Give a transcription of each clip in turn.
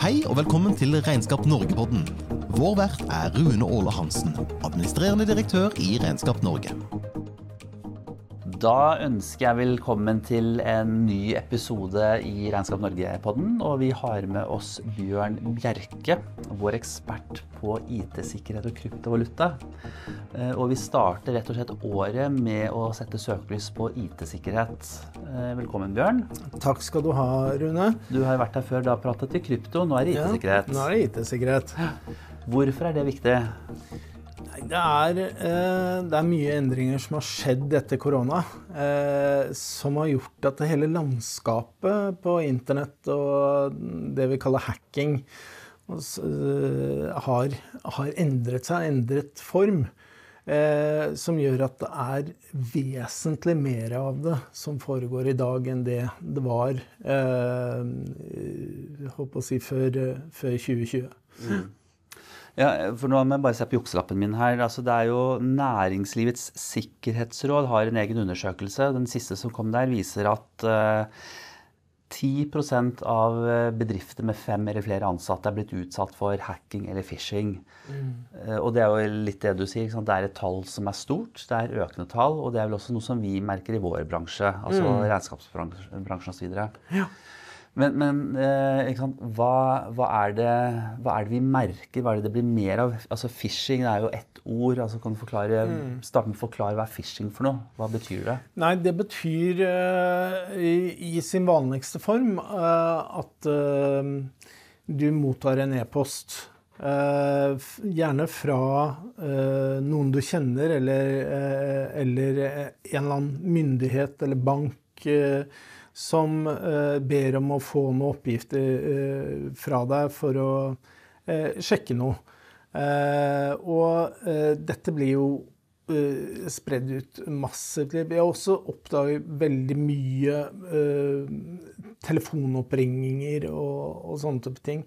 Hei og velkommen til Regnskap Norge-podden. Vår vert er Rune Åle Hansen, administrerende direktør i Regnskap Norge. Da ønsker jeg velkommen til en ny episode i Regnskap Norge-podden. Og vi har med oss Bjørn Bjerke, vår ekspert på IT-sikkerhet og kryptovaluta. Eh, og vi starter rett og slett året med å sette søkelys på IT-sikkerhet. Eh, velkommen, Bjørn. Takk skal du ha, Rune. Du har vært her før. Da pratet vi krypto. Nå er det IT-sikkerhet. Ja, nå er det IT-sikkerhet. Hvorfor er det viktig? Det er, eh, det er, mye endringer som har skjedd etter korona, eh, som har gjort at hele landskapet på internett og det vi kaller hacking, eh, har, har, endret seg, endret form. Som gjør at det er vesentlig mer av det som foregår i dag, enn det det var eh, håper å si, før, før 2020. Mm. Ja, for nå må jeg bare se på jukselappen min her. Altså, det er jo Næringslivets sikkerhetsråd har en egen undersøkelse. Den siste som kom der, viser at uh, eh, 10% av eh, bedrifter med fem eller flere ansatte er blitt utsatt for hacking eller phishing. Mm. Uh, og det er jo litt det du sier. Det er et tall som er stort, det er økende tall. Og det er vel også noe som vi merker i vår bransje, altså mm. regnskapsbransjen osv. Ja. Men, men eh, hva, hva, er det, hva, er det, vi merker? Hva er det det blir mer av? Altså Phishing er jo ett ord. altså kan du forklare, mm. Starte med å forklare hva er phishing for noe? Hva betyr det? Nei, Det betyr eh, i, i, sin vanligste form eh, at uh, du mottar en e-post. gjerne fra noen du kjenner, eller, eller, en eller annen myndighet eller bank som eh, ber om å få noen oppgifter eh, fra deg for å eh, sjekke noe. og dette blir jo spredd ut massivt. Vi har også oppdaget veldig mye telefonoppringinger og, og sånne type ting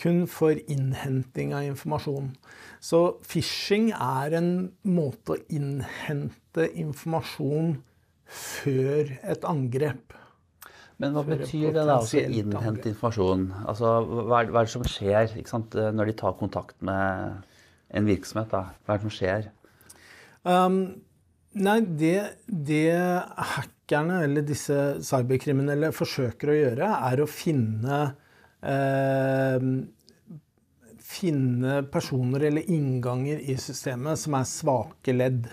kun for innhenting av informasjon. Så phishing er en måte å innhente informasjon før et angrep. Men hva betyr det da, altså innhente informasjon? Altså, hva, er, hva er det som skjer sant, når de tar kontakt med en virksomhet? Da? Hva er det som skjer? Um, nei, det, det, hackerne eller disse cyberkriminelle forsøker å gjøre, er å finne eh, Finne personer eller innganger i systemet som er svake ledd.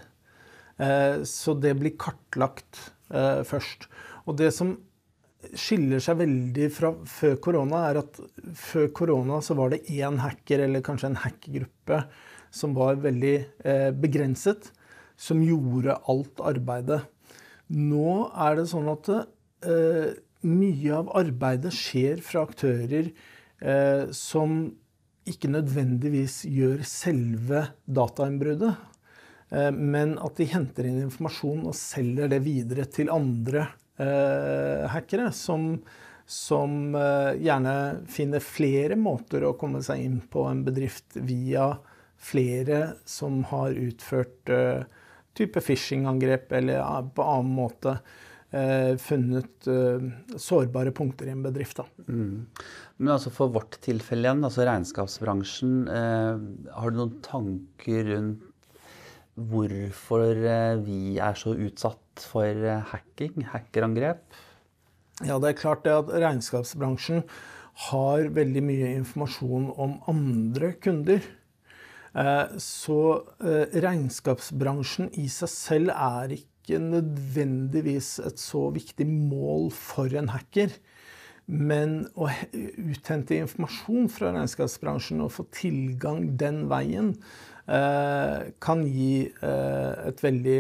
Eh, så det blir kartlagt eh, først. Og det som skiller seg veldig fra før korona, er at før korona så var det én hacker, eller kanskje en hackergruppe, som var veldig eh, begrenset, som gjorde alt arbeidet. Nå er det sånn at eh, mye av arbeidet skjer fra aktører eh, som ikke nødvendigvis gjør selve datainnbruddet, eh, men at de henter inn informasjon og selger det videre til andre hackere som, som eh, gjerne finner flere måter å komme seg inn på en bedrift via flere som har utført eh, type phishing-angrep eller på annen måte funnet sårbare punkter i en bedrift. Mm. Men altså for vårt tilfelle igjen, altså regnskapsbransjen, har du noen tanker rundt hvorfor vi er så utsatt for eh, hacking, hackerangrep? Ja, det er klart det at regnskapsbransjen har veldig mye informasjon om andre kunder. Eh, så eh, regnskapsbransjen i seg selv er ikke nødvendigvis et så viktig mål for en hacker. Men å uthente informasjon fra regnskapsbransjen og få tilgang den veien kan gi et veldig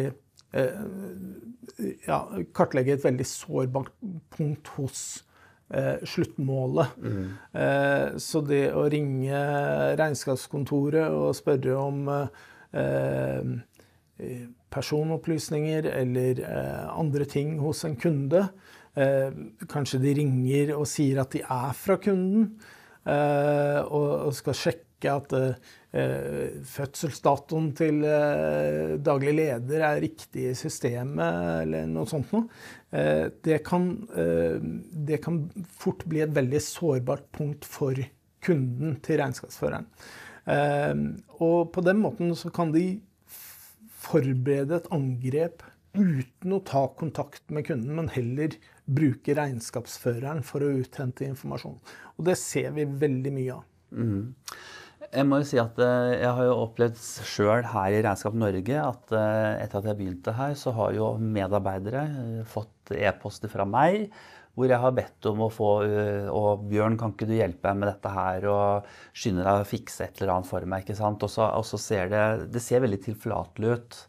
ja, kartlegge et veldig sårbart punkt hos eh, sluttmålet. Mm. Eh, så det å ringe regnskapskontoret og spørre om eh, personopplysninger eller eh, andre ting hos en kunde eh, Kanskje de ringer og sier at de er fra kunden eh, og, og skal sjekke at Eh, fødselsdatoen til eh, daglig leder er riktig i systemet, eller noe sånt noe. Det det kan fort bli et veldig sårbart punkt for kunden til regnskapsføreren. Og på den måten så kan de forberede et angrep uten å ta kontakt med kunden, men heller bruke regnskapsføreren for å uthente informasjon. Og det ser vi veldig mye av. Mm. Jeg må jo si at eh, jeg har jo opplevd sjøl her i Regnskap Norge at eh, etter at jeg begynte her, så har jo medarbeidere eh, fått e-poster fra meg hvor jeg har bedt om å få Og Bjørn, kan ikke du hjelpe meg med dette her? Og skynde deg å fikse et eller annet for meg. ikke sant? Og så, ser det Det ser veldig tilforlatelig ut.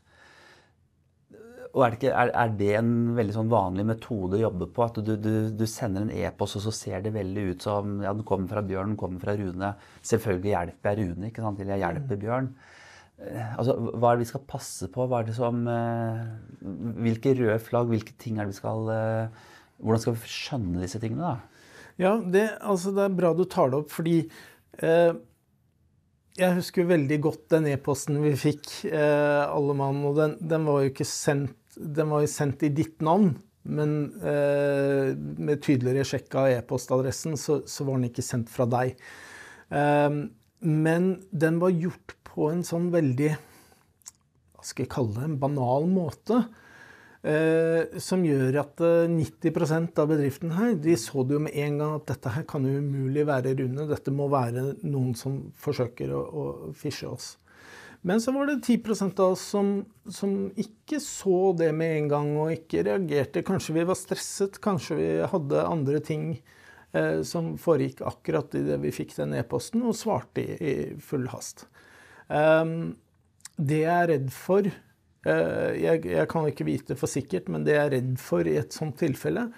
Og er det, ikke, er, er det, en veldig sånn vanlig metode å jobbe på? At du, du, du sender en e-post, og så ser det veldig ut som ja, den kommer fra Bjørn, den kommer fra Rune. Selvfølgelig hjelper jeg Rune, ikke sant? eller jeg hjelper mm. Bjørn. Eh, altså, Hva er det vi skal passe på? Som, eh, hvilke røde flagg, hvilke ting er det vi skal eh, Hvordan skal vi skjønne disse tingene? da? Ja, det, altså, det er bra du tar det opp, fordi eh, jeg husker veldig godt den e-posten vi fikk, eh, alle mann. Og den, den, var jo ikke sendt Den var jo sendt i ditt navn, men eh, med tydeligere sjekk av e-postadressen, så, så, var den ikke sendt fra deg. Eh, men den var gjort på en sånn veldig Hva skal jeg kalle det? En banal måte. Eh, som gjør at 90 eh, av bedriften her de så det jo med en gang at dette her kan jo umulig være Rune. Dette må være noen som forsøker å, å fishe oss. Men så var det 10% av oss som, som, ikke så det med en gang og ikke reagerte. Kanskje vi var stresset, kanskje vi hadde andre ting eh, som foregikk akkurat idet vi fikk den e-posten, og svarte i, i full hast. Um, det jeg er redd for Eh, jeg, jeg, kan ikke vite for sikkert, men det jeg er redd for i et sånt tilfelle,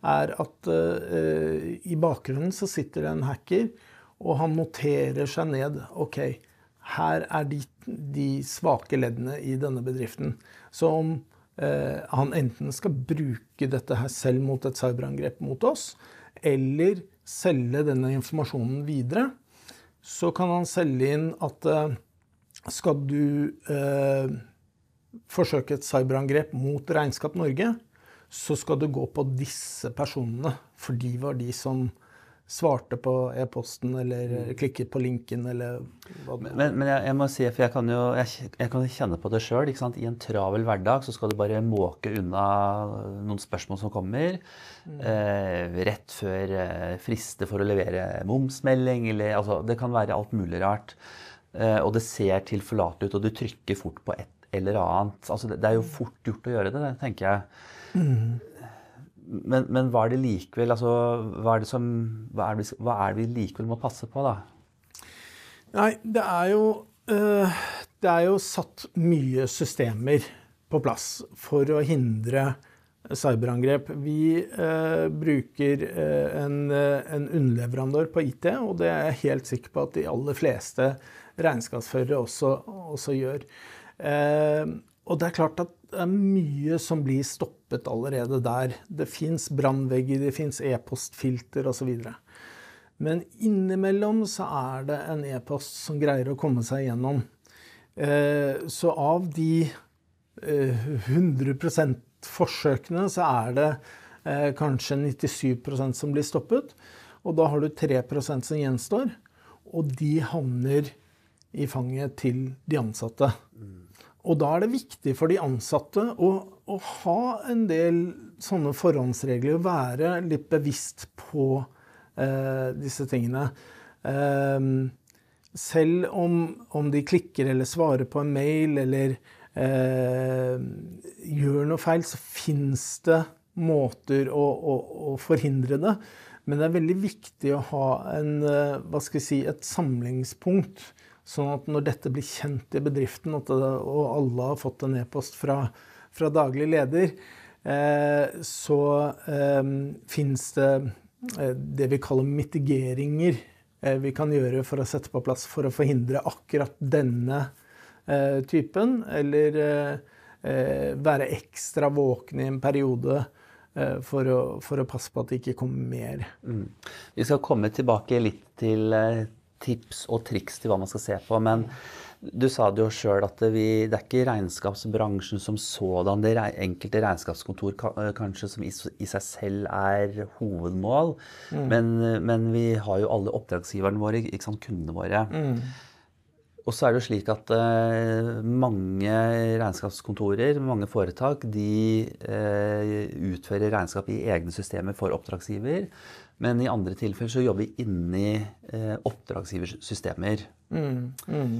er at uh, i bakgrunnen så sitter det en hacker, og han noterer seg ned OK, her er de, de svake leddene i denne bedriften. Så om eh, han enten skal bruke dette her selv mot et cyberangrep mot oss, eller selge denne informasjonen videre, så kan han selge inn at eh, skal du forsøke et cyberangrep mot Regnskap Norge, så skal du gå på disse personene. For de var de som svarte på e-posten eller mm. klikket på linken eller hva det Men, men jeg, jeg, må si, for jeg kan jo jeg, jeg kan kjenne på det sjøl. I en travel hverdag så skal du bare måke unna noen spørsmål som kommer. Mm. Eh, rett før eh, friste for å levere momsmelding eller altså, Det kan være alt mulig rart. Eh, og det ser tilforlatelig ut, og du trykker fort på et eller annet. Altså, det, er jo fort gjort å gjøre det, tenker jeg. Mm. Men, men, hva er det likevel altså, hva, er det som, hva, er det, hva er det vi likevel må passe på, da? Nei, det er jo øh, Det er jo satt mye systemer på plass for å hindre cyberangrep. Vi øh, bruker øh, en, en, underleverandør på IT, og det er jeg helt sikker på at de aller fleste regnskapsførere også, også gjør. Eh, og det er klart at det er mye som blir stoppet allerede der. Det fins brannvegger, det fins e-postfilter osv. Men innimellom så er det en e-post som greier å komme seg gjennom. Eh, så av de 100 eh, forsøkene så er det kanskje 97% som blir stoppet. Og da har du 3% som gjenstår, og de havner i fanget til de ansatte. Mm. Og da er det viktig for de ansatte å, å ha en del sånne forhåndsregler, være litt bevisst på eh, disse tingene. Eh, selv om, om, de klikker eller svarer på en mail eller eh, gjør noe feil, så fins det måter å, å, å, forhindre det. Men det er veldig viktig å ha en, eh, si, et samlingspunkt Sånn at når dette blir kjent i bedriften, og alle har fått en e-post fra, fra, daglig leder, eh, så eh, fins det eh, det vi kaller mitigeringer vi kan gjøre for å sette på plass for å forhindre akkurat denne typen, eller være ekstra våkne i en periode. For å, for å, passe på at det ikke kommer mer. Mm. Vi skal komme tilbake litt til tips og triks til hva man skal se på. Men, Du sa det jo sjøl at vi, det er ikke regnskapsbransjen som sådan, det er enkelte regnskapskontor kanskje som i, i seg selv er hovedmål. Mm. Men, men, vi har jo alle oppdragsgiverne våre, ikke sant, kundene våre. Mm. Og så er det jo slik at uh, mange regnskapskontorer, mange foretak, de uh, utfører regnskap i egne systemer for oppdragsgiver. Men i andre tilfeller så jobber vi inni eh, oppdragsgivers systemer. Mm, mm.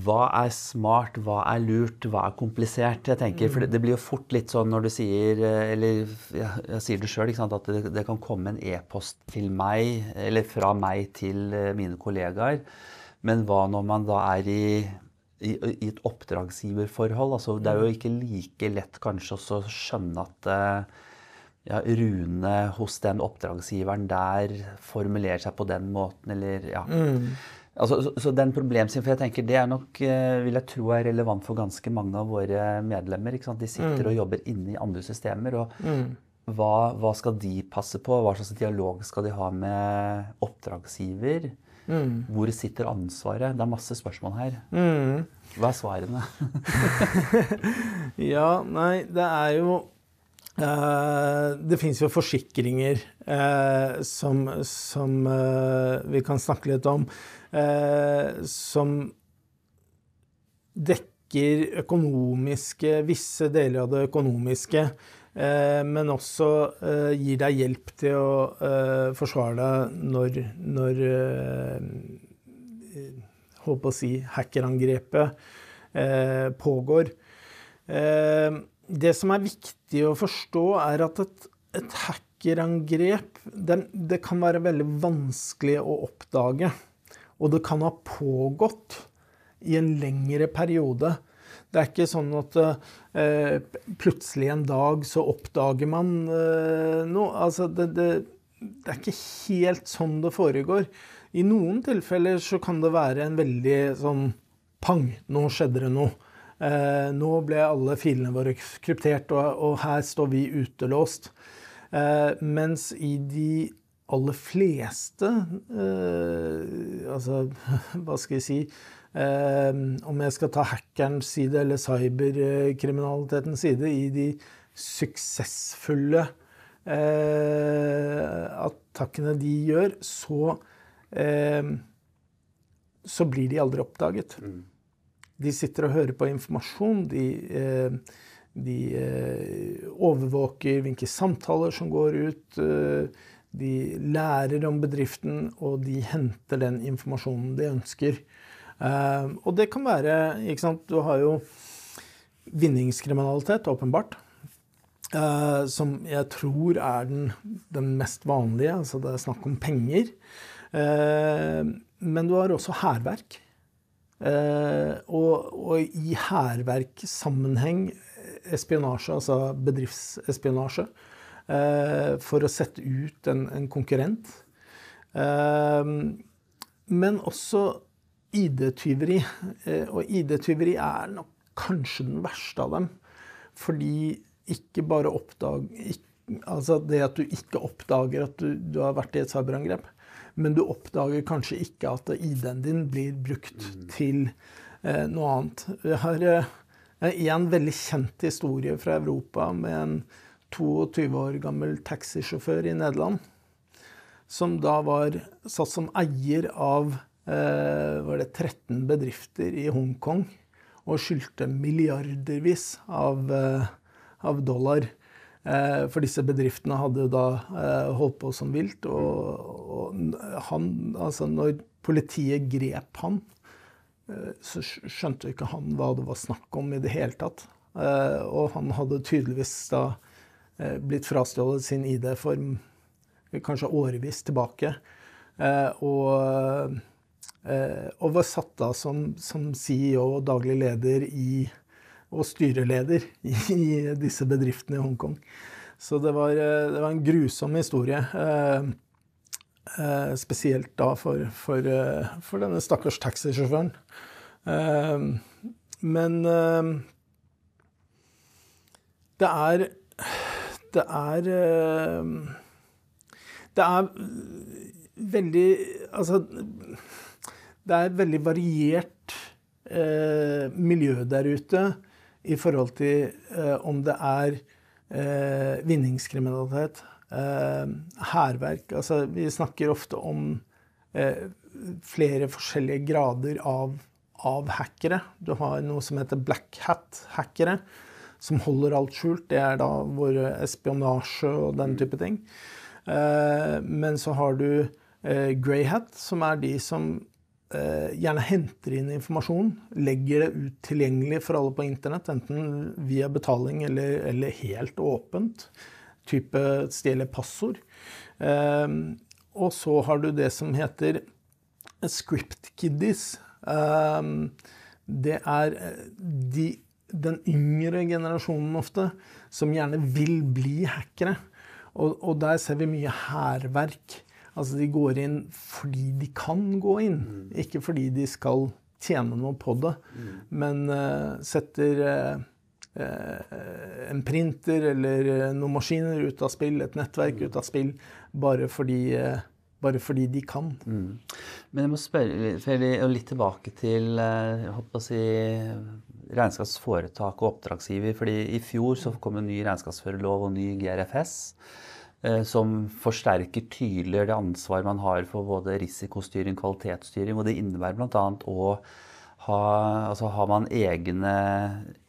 Hva er smart, hva er lurt, hva er komplisert? jeg tenker, For det, blir jo fort litt sånn når du sier Eller jeg, jeg sier det sjøl, at det, det, kan komme en e-post til meg, eller fra meg til mine kollegaer men hva når man da er i, i, i et oppdragsgiverforhold? Altså, det er jo ikke like lett kanskje å skjønne at eh, ja, runene hos den oppdragsgiveren der formulerer seg på den måten, eller ja. Mm. Altså, så, så, den problemstillingen, for jeg tenker Det er nok, eh, vil jeg tro er relevant for ganske mange av våre medlemmer. De sitter mm. og jobber inne i andre systemer. og mm. hva, hva, skal de passe på? Hva slags dialog skal de ha med oppdragsgiver? Mm. Hvor sitter ansvaret? Det er masse spørsmål her. Mm. Hva er svarene? ja, nei, det er jo Det fins jo forsikringer uh, som, som uh, vi kan snakke litt om, som dekker økonomiske, visse deler av det økonomiske. Eh, men også eh, gir deg hjelp til å eh, forsvare deg når, når Holdt på å si hackerangrepet pågår. Det som er viktig å forstå, er at et, et hackerangrep det, det kan være veldig vanskelig å oppdage. Og det kan ha pågått i en lengre periode. Det er ikke sånn at eh, plutselig en dag så oppdager man eh, noe. Altså, det, det, det, er ikke helt sånn det foregår. I noen tilfeller så kan det være en veldig sånn pang, nå skjedde det noe. Eh, nå ble alle filene våre kryptert, og, her står vi utelåst. Eh, mens i de aller fleste eh, Altså, hva skal jeg si om jeg skal ta hackerens side eller cyberkriminalitetens side i de suksessfulle attakkene de gjør, så, så blir de aldri oppdaget. Mm. De sitter og hører på informasjon. De, de overvåker hvilke samtaler som går ut. De lærer om bedriften, og de henter den informasjonen de ønsker. Og det kan være ikke sant, Du har jo vinningskriminalitet, åpenbart. Uh, som jeg tror er den, den, mest vanlige. Altså det er snakk om penger. Uh, men du har også hærverk. Og, og i hærverkssammenheng espionasje, altså bedriftsespionasje, for å sette ut en, en konkurrent. men også ID-tyveri. Eh, og ID-tyveri er nok kanskje den verste av dem. Fordi ikke bare oppdag... Altså det at du ikke oppdager at du, du har vært i et cyberangrep, men du oppdager kanskje ikke at ID-en din blir brukt mm. til eh, noe annet. Jeg har eh, en veldig kjent historie fra Europa med en 22 år gammel taxisjåfør i Nederland. Som da var satt som eier av Eh, var det 13 bedrifter i Hongkong og skyldte milliardervis av, eh, av dollar. Eh, for disse bedriftene hadde jo da holdt på som vilt. Og, han, altså når politiet grep han, så skjønte ikke han hva det var snakk om i det hele tatt. Og han hadde tydeligvis da blitt frastjålet sin ID for kanskje årevis tilbake. Og Eh, og var satt da som, som CEO og daglig leder i, og styreleder i disse bedriftene i Hongkong. Så det var, eh, det var en grusom historie. Eh, spesielt da for, for, for denne stakkars taxisjåføren. Men det er Det er Det er veldig Altså det er veldig variert eh, miljø der ute i forhold til eh, om det er eh, vinningskriminalitet, eh, Altså, vi snakker ofte om eh, flere forskjellige grader av, av hackere. Du har noe som heter black hat-hackere, som holder alt skjult. Det er da vår espionasje og den type ting. Eh, men så har du eh, grey hat, som er de som eh, gjerne henter inn informasjon, legger det ut tilgjengelig for alle på internett, enten via betaling eller, eller helt åpent. Type stjeler passord. Og så har du det som heter script kiddies. Det er de, den yngre generasjonen ofte som gjerne vil bli hackere. Og, og der ser vi mye hærverk. Altså de går inn fordi de kan gå inn, mm. ikke fordi de skal tjene noe på det. Mm. Men uh, setter uh, en printer eller noen maskiner ut av spill, et nettverk mm. ut av spill, bare fordi, bare fordi de kan. Mm. Men jeg må spørre litt tilbake til jeg håper å si, regnskapsforetak og oppdragsgiver. fordi I fjor så kom en ny regnskapsførerlov og ny GRFS som forsterker tydeligere det ansvar man har for både risikostyring kvalitetsstyring. og Det innebærer bl.a. å ha, altså har man egne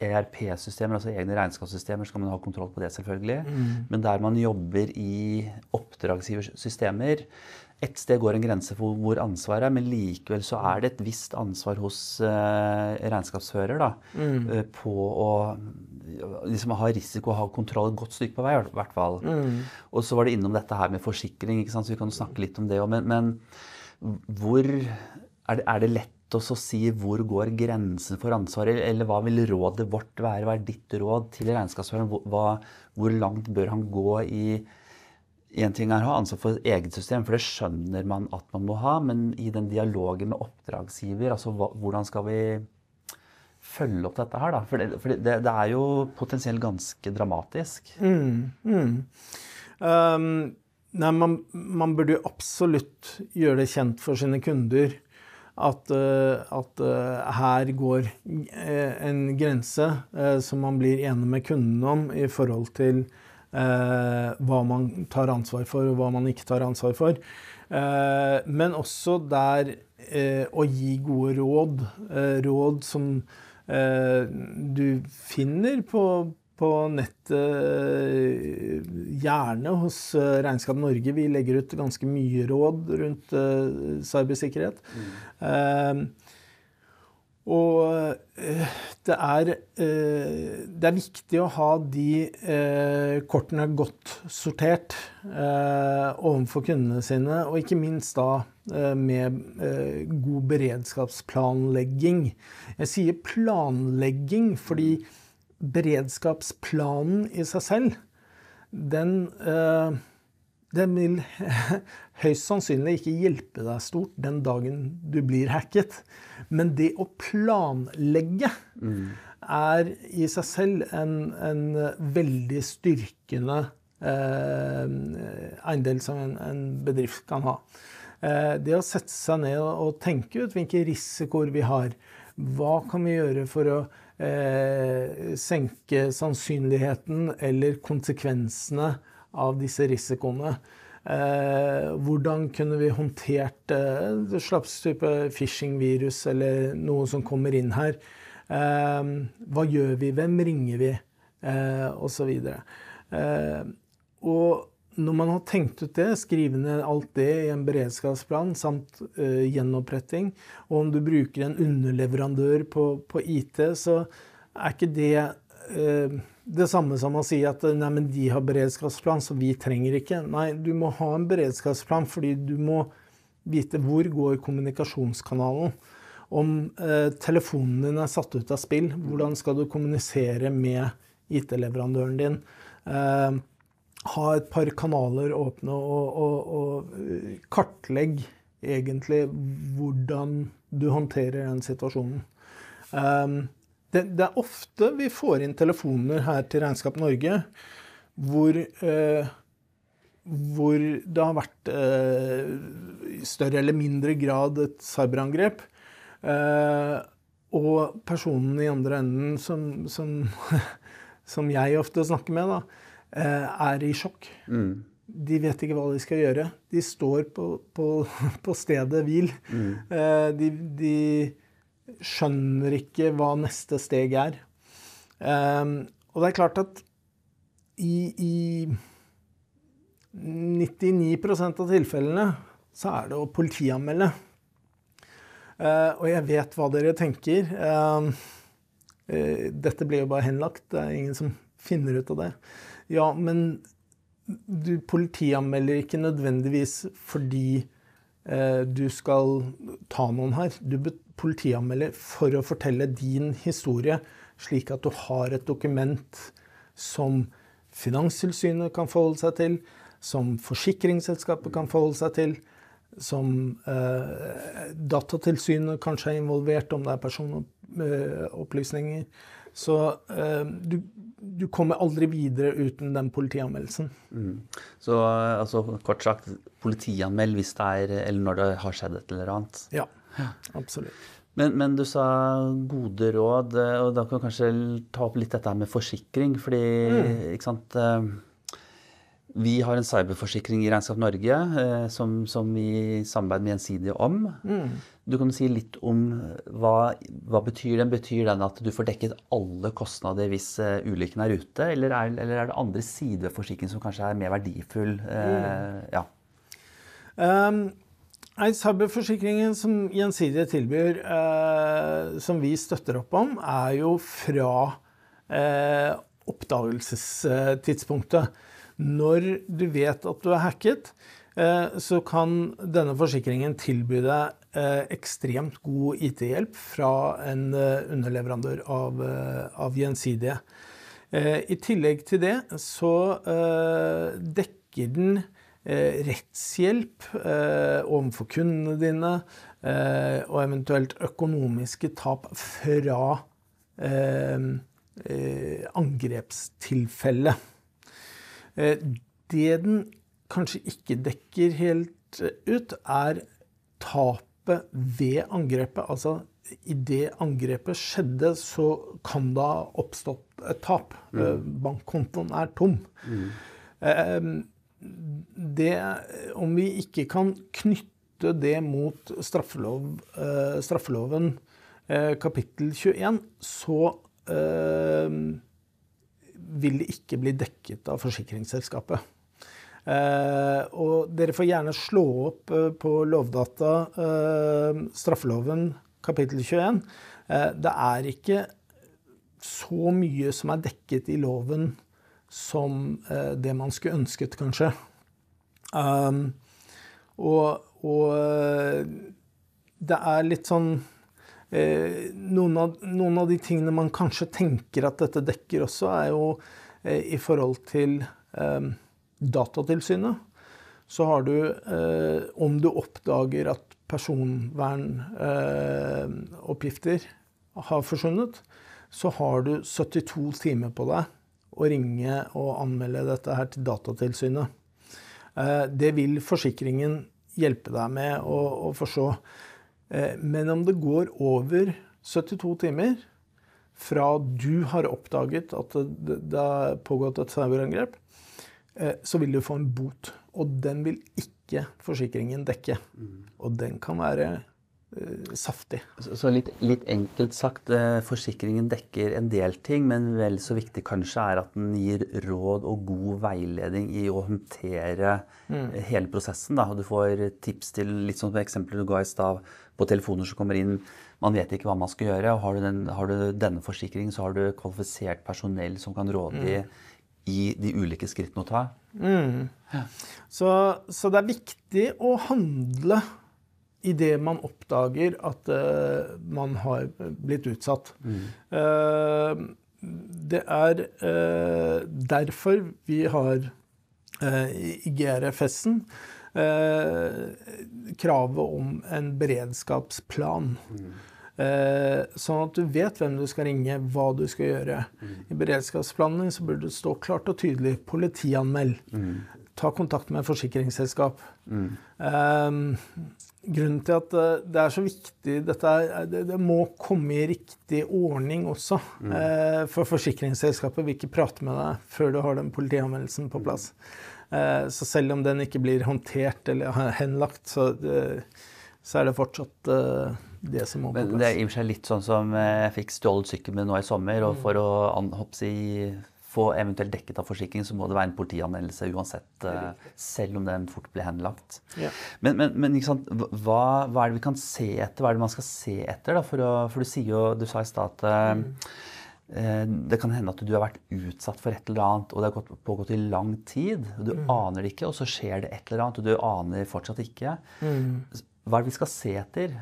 ERP-systemer, altså egne regnskapssystemer, så kan man ha kontroll på det, selvfølgelig. Mm. Men der man jobber i oppdragsgiversystemer, ett sted går en grense for hvor ansvaret er, men likevel så er det et visst ansvar hos uh, regnskapsfører da, mm. uh, på å liksom, ha risiko og ha kontroll et godt stykke på vei, i hvert fall. Mm. Og så var det innom dette her med forsikring, så vi kan snakke litt om det òg. Men, men, hvor er det, er det lett å si hvor går grensen for ansvaret, eller hva vil rådet vårt være? Hva er ditt råd til regnskapsføreren? Hvor, hvor langt bør han gå i Én ting er å ha ansvar for eget system, for det skjønner man at man må ha. Men i den dialogen med oppdragsgiver, altså hvordan skal vi følge opp dette her, da? For det, for det, det er jo potensielt ganske dramatisk. Mm, mm. Um, nei, man, man, burde jo absolutt gjøre det kjent for sine kunder at, uh, at uh, her går uh, en grense som man blir enig med kunden om i forhold til hva man tar ansvar for, og hva man ikke tar ansvar for. Eh, men også der eh, å gi gode råd. råd som du finner på, på nettet, gjerne hos Regnskap Norge. Vi legger ut ganske mye råd rundt cybersikkerhet. Mm. Og eh, det er, eh, det er, viktig å ha de eh, kortene godt sortert overfor kundene sine, og ikke minst da med god beredskapsplanlegging. Jeg sier planlegging fordi beredskapsplanen i seg selv, den den vil høyst sannsynlig ikke hjelpe deg stort den dagen du blir hacket. Men det å planlegge mm. er i seg selv en, en veldig styrkende eh, eiendel som en, en, bedrift kan ha. Eh, det å sette seg ned og tenke ut hvilke risikoer vi har. Hva kan vi gjøre for å eh, senke sannsynligheten eller konsekvensene av disse risikoene. Eh, hvordan kunne vi håndtert eh, slags type phishing-virus eller noe som kommer inn her? Eh, hva gjør vi? Hvem ringer vi? Eh, og så videre. Eh, og når man har tenkt ut det, skrive ned alt det i en beredskapsplan samt uh, gjenoppretting, og om du bruker en underleverandør på, på IT, så er ikke det uh, det samme som å si at nei, men de har beredskapsplan, så vi trenger ikke. Nei, du må ha en beredskapsplan fordi du må vite hvor går kommunikasjonskanalen. Om eh, telefonen din er satt ut av spill, hvordan skal du kommunisere med IT-leverandøren din? Eh, ha et par kanaler åpne og, og, og eh, kartlegg egentlig hvordan du håndterer den situasjonen. Um, det, det, er ofte vi får inn telefoner her til Regnskap Norge hvor, eh, hvor det har vært eh, i større eller mindre grad et cyberangrep. Eh, og personen i andre enden, som, som, som jeg ofte snakker med, da, eh, er i sjokk. Mm. De vet ikke hva de skal gjøre. De står på, på, på stedet hvil. Mm. Eh, de, de, skjønner ikke hva neste steg er. Og det er klart at i, i 99% av tilfellene så er det å politianmelde. Uh, og jeg vet hva dere tenker. Uh, dette blir jo bare henlagt. Det er ingen som finner ut av det. Ja, men du politianmelder ikke nødvendigvis fordi du skal ta noen her. Du politianmelder for å fortelle din historie, slik at du har et dokument som Finanstilsynet kan forholde seg til, som forsikringsselskapet kan forholde seg til, som eh, Datatilsynet kanskje er involvert, om det er personopplysninger. Så eh, du, du, kommer aldri videre uten den politianmeldelsen. Mm. Så altså, kort sagt, politianmeld hvis det er, eller når det har skjedd et eller annet? Ja, absolutt. Men, men, du sa gode råd, og da kan du kanskje ta opp litt dette med forsikring. Fordi mm. ikke sant eh, vi har en cyberforsikring i Regnskap Norge eh, som, som, vi samarbeider med Gjensidige om. Mm. Du kan si litt om hva, hva betyr den? Betyr den at du får dekket alle kostnader hvis uh, ulykken er ute? Eller er, eller er det andre sider ved forsikring som kanskje er mer verdifull? Uh, mm. ja. Um, cyberforsikringen som Gjensidige tilbyr, eh, som vi støtter opp om, er jo fra oppdagelsestidspunktet. Når du vet at du er hacket, eh, så kan denne forsikringen tilby deg eh, ekstremt god IT-hjelp fra en eh, underleverandør av, av Gjensidige. I tillegg til det så dekker den rettshjelp overfor kundene dine og eventuelt økonomiske tap fra angrepstilfellet. Eh, det den kanskje ikke dekker helt eh, ut, er tapet ved angrepet. Altså idet angrepet skjedde, så kan det ha oppstått et tap. Mm. Eh, bankkontoen er tom. Mm. Det, om vi ikke kan knytte det mot straffelov, straffeloven kapittel 21, så vil ikke bli dekket av forsikringsselskapet. Eh, og dere får gjerne slå opp eh, på Lovdata eh, straffeloven kapittel 21. Eh, det er ikke så mye som er dekket i loven som eh, det man skulle ønsket, kanskje. Um, og, og det er litt sånn noen av, noen av, de tingene man kanskje tenker at dette dekker også, er jo eh, i forhold til eh, Datatilsynet. Så har du, eh, om du oppdager at personvernoppgifter eh, har forsvunnet, så har du 72 timer på deg å ringe og anmelde dette her til Datatilsynet. Eh, det vil forsikringen hjelpe deg med å, å forstå. Eh, men om det går over 72 timer fra du har oppdaget at det har pågått et cyberangrep, eh, så vil du få en bot. Og den vil ikke forsikringen dekke. Mm. Og den kan være saftig. Så, så litt, litt, enkelt sagt, uh, forsikringen dekker en del ting, men vel så viktig kanskje er at den gir råd og god veiledning i å håndtere mm. hele prosessen. Da. Og du får tips til litt sånn som eksempelet du ga i stad på telefoner som kommer inn. Man vet ikke hva man skal gjøre. og Har du, den, har du denne forsikringen, så har du kvalifisert personell som kan råde mm. i de ulike skrittene å ta. Mm. Ja. Så, så, det er viktig å handle idet man oppdager at uh, man har blitt utsatt. Mm. Uh, det er uh, derfor vi har i GRFS-en kravet om en beredskapsplan. Mm. sånn at du vet hvem du skal ringe, hva du skal gjøre. Mm. I beredskapsplanen så burde det stå klart og tydelig 'politianmeld'. Mm. Ta kontakt med forsikringsselskap. Um, grunnen til at eh, det er så viktig dette er, det, det må komme i riktig ordning også. Uh, for forsikringsselskapet vil ikke prate med deg før du har den politianmeldelsen på plass. Uh, så selv om den ikke blir håndtert eller henlagt, så, så er det fortsatt uh, det som må på plass. Men det er i og for seg litt sånn som jeg fikk stjålet sykkelen min nå i sommer, og for å si, få eventuelt dekket av forsikring, så må det være en politianmeldelse uansett, uh, selv om den fort blir henlagt. Ja. Men, men, men hva, hva, er det vi kan se etter? Hva er det man skal se etter? Da? For, å, for du jo, du sa i stad at uh, det kan hende at du har vært utsatt for et eller annet, og det har pågått i lang tid. og Du mm. aner det ikke, og så skjer det et eller annet, og du aner fortsatt ikke. Mm. Hva er det vi skal se etter?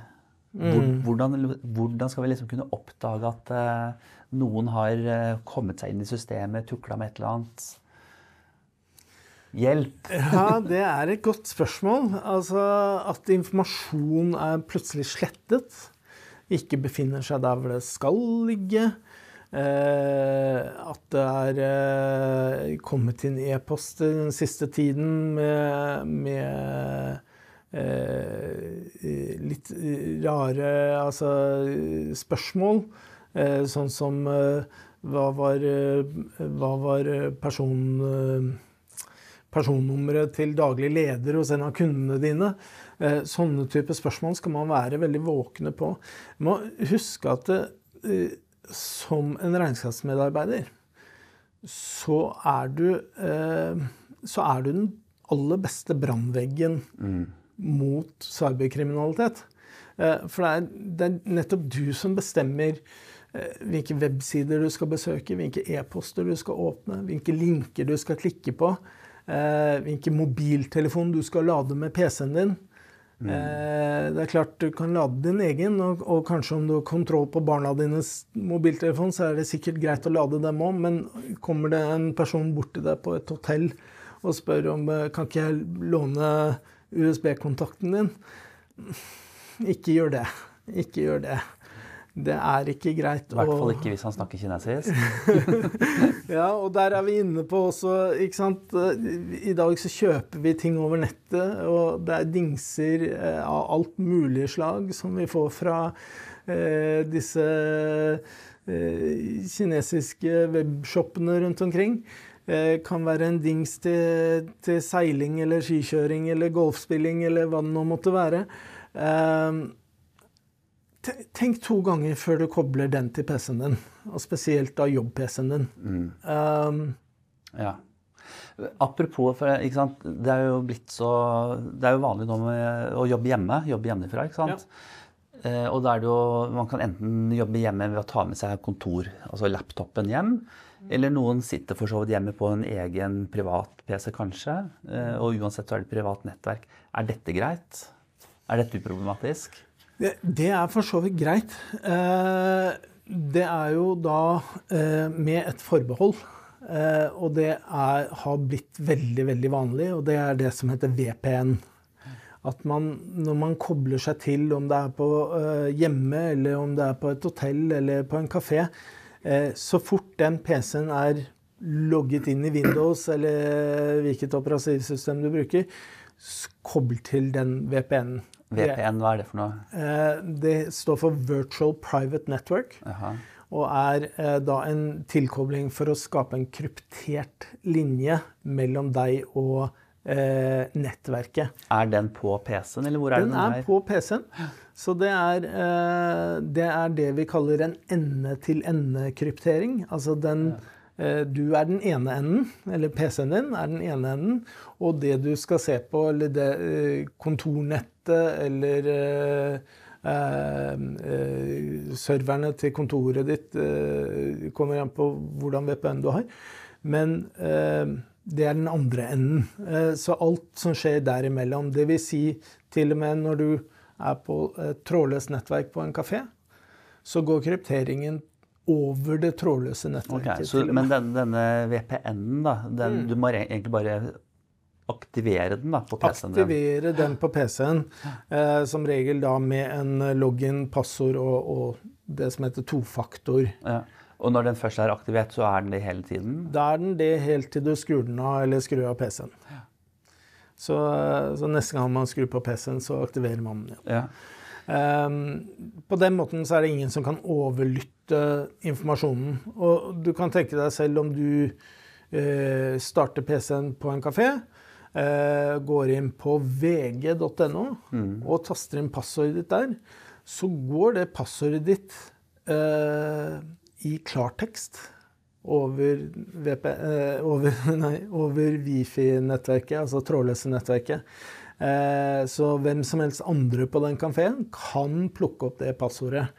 Mm. Hvordan, hvordan, skal vi liksom kunne oppdage at uh, noen har uh, kommet seg inn i systemet, tukla med et eller annet? Hjelp! ja, det er et godt spørsmål. Altså at informasjon er plutselig slettet. Ikke befinner seg der hvor det skal ligge. Eh, at det er eh, kommet inn e-post den siste tiden med, med Eh, litt rare altså, spørsmål. Eh, sånn som eh, hva var, hva var person, personnummeret til daglig leder hos en av kundene dine? Sånne type spørsmål skal man være veldig våkne på. Man må huske at det, som en regnskapsmedarbeider så er du, så er du den aller beste brannveggen mm mot cyberkriminalitet. Eh, for det er, det er, nettopp du som bestemmer eh, hvilke websider du skal besøke, hvilke e-poster du skal åpne, hvilke linker du skal klikke på, eh, hvilken mobiltelefon du skal lade med PC-en din. Mm. Det er klart du kan lade din egen, og, og, kanskje om du har kontroll på barna dines mobiltelefon, så er det sikkert greit å lade dem òg, men kommer det en person bort til deg på et hotell og spør om kan ikke jeg låne USB-kontakten din. Ikke gjør det. Ikke gjør det. Det er ikke greit å I hvert fall ikke hvis han snakker kinesisk. ja, og der er vi inne på også ikke sant? I dag så kjøper vi ting over nettet, og det er dingser eh, av alt mulig slag som vi får fra eh, disse eh, kinesiske webshoppene rundt omkring. Eh, kan være en dings til, til, seiling eller skikjøring eller golfspilling eller hva det nå måtte være. Eh, tenk to ganger før du kobler den til PC-en din, og spesielt da jobb-PC-en din. Mm. Um, ja. Apropos, for, det er jo blitt så Det er jo vanlig nå med å jobbe hjemme. Jobbe hjemmefra. ikke sant? Ja. Eh, og da er det jo Man kan enten jobbe hjemme ved å ta med seg kontor, altså laptopen hjem. Eller noen sitter for så vidt hjemme på en egen privat PC, kanskje. Eh, og uansett så er det privat nettverk. Er dette greit? Er dette uproblematisk? Det, er for så vidt greit. Eh, det er jo da eh, med et forbehold. Og det er, har blitt veldig, veldig vanlig, og det er det som heter VPN. At man, når man kobler seg til, om det er på hjemme, eller om det er på et hotell eller på en kafé, Eh, så fort den PC-en er logget inn i Windows eller hvilket operativsystem du bruker, kobl til den VPN-en. VPN, hva er det for noe? Eh, det står for Virtual Private Network. Aha. Og er eh, da en tilkobling for å skape en kryptert linje mellom deg og eh, nettverket. Er den på PC-en, eller hvor er den? Den er på PC-en. Så det er, eh, det er, det vi kaller en ende-til-ende-kryptering. Altså den Du er den ene enden, eller PC-en din er den ene enden, og det du skal se på, eller det eh, kontornettet eller Uh, uh, serverne til kontoret ditt kommer an på hvordan VPN du har. Men det er den andre enden. Eh, så alt som skjer derimellom, dvs. Si til og med når du er på et trådløst nettverk på en kafé, så går krypteringen over det trådløse nettverket. Okay, så, men denne, denne VPN-en, da, den, mm. du må egentlig bare aktivere den da, på PC-en? Aktivere den på PC-en. Eh, som regel da med en login, passord og, og det som heter tofaktor. Ja. Og når den først er aktivert, så er den det hele tiden? Da er den det helt til du skrur den av eller skrur av PC-en. Ja. Så, så, neste gang man skrur på PC-en, så aktiverer man den. Ja. Um, på den måten så er det ingen som kan overlytte informasjonen. Og du kan tenke deg selv om du uh, starter PC-en på en kafé, går inn på vg.no mm. og taster inn passordet ditt der, så går det passordet ditt eh, i klartekst over, VP, eh, over, over Wifi-nettverket, altså trådløse nettverket. Eh, så hvem som helst andre på den kafeen kan plukke opp det passordet.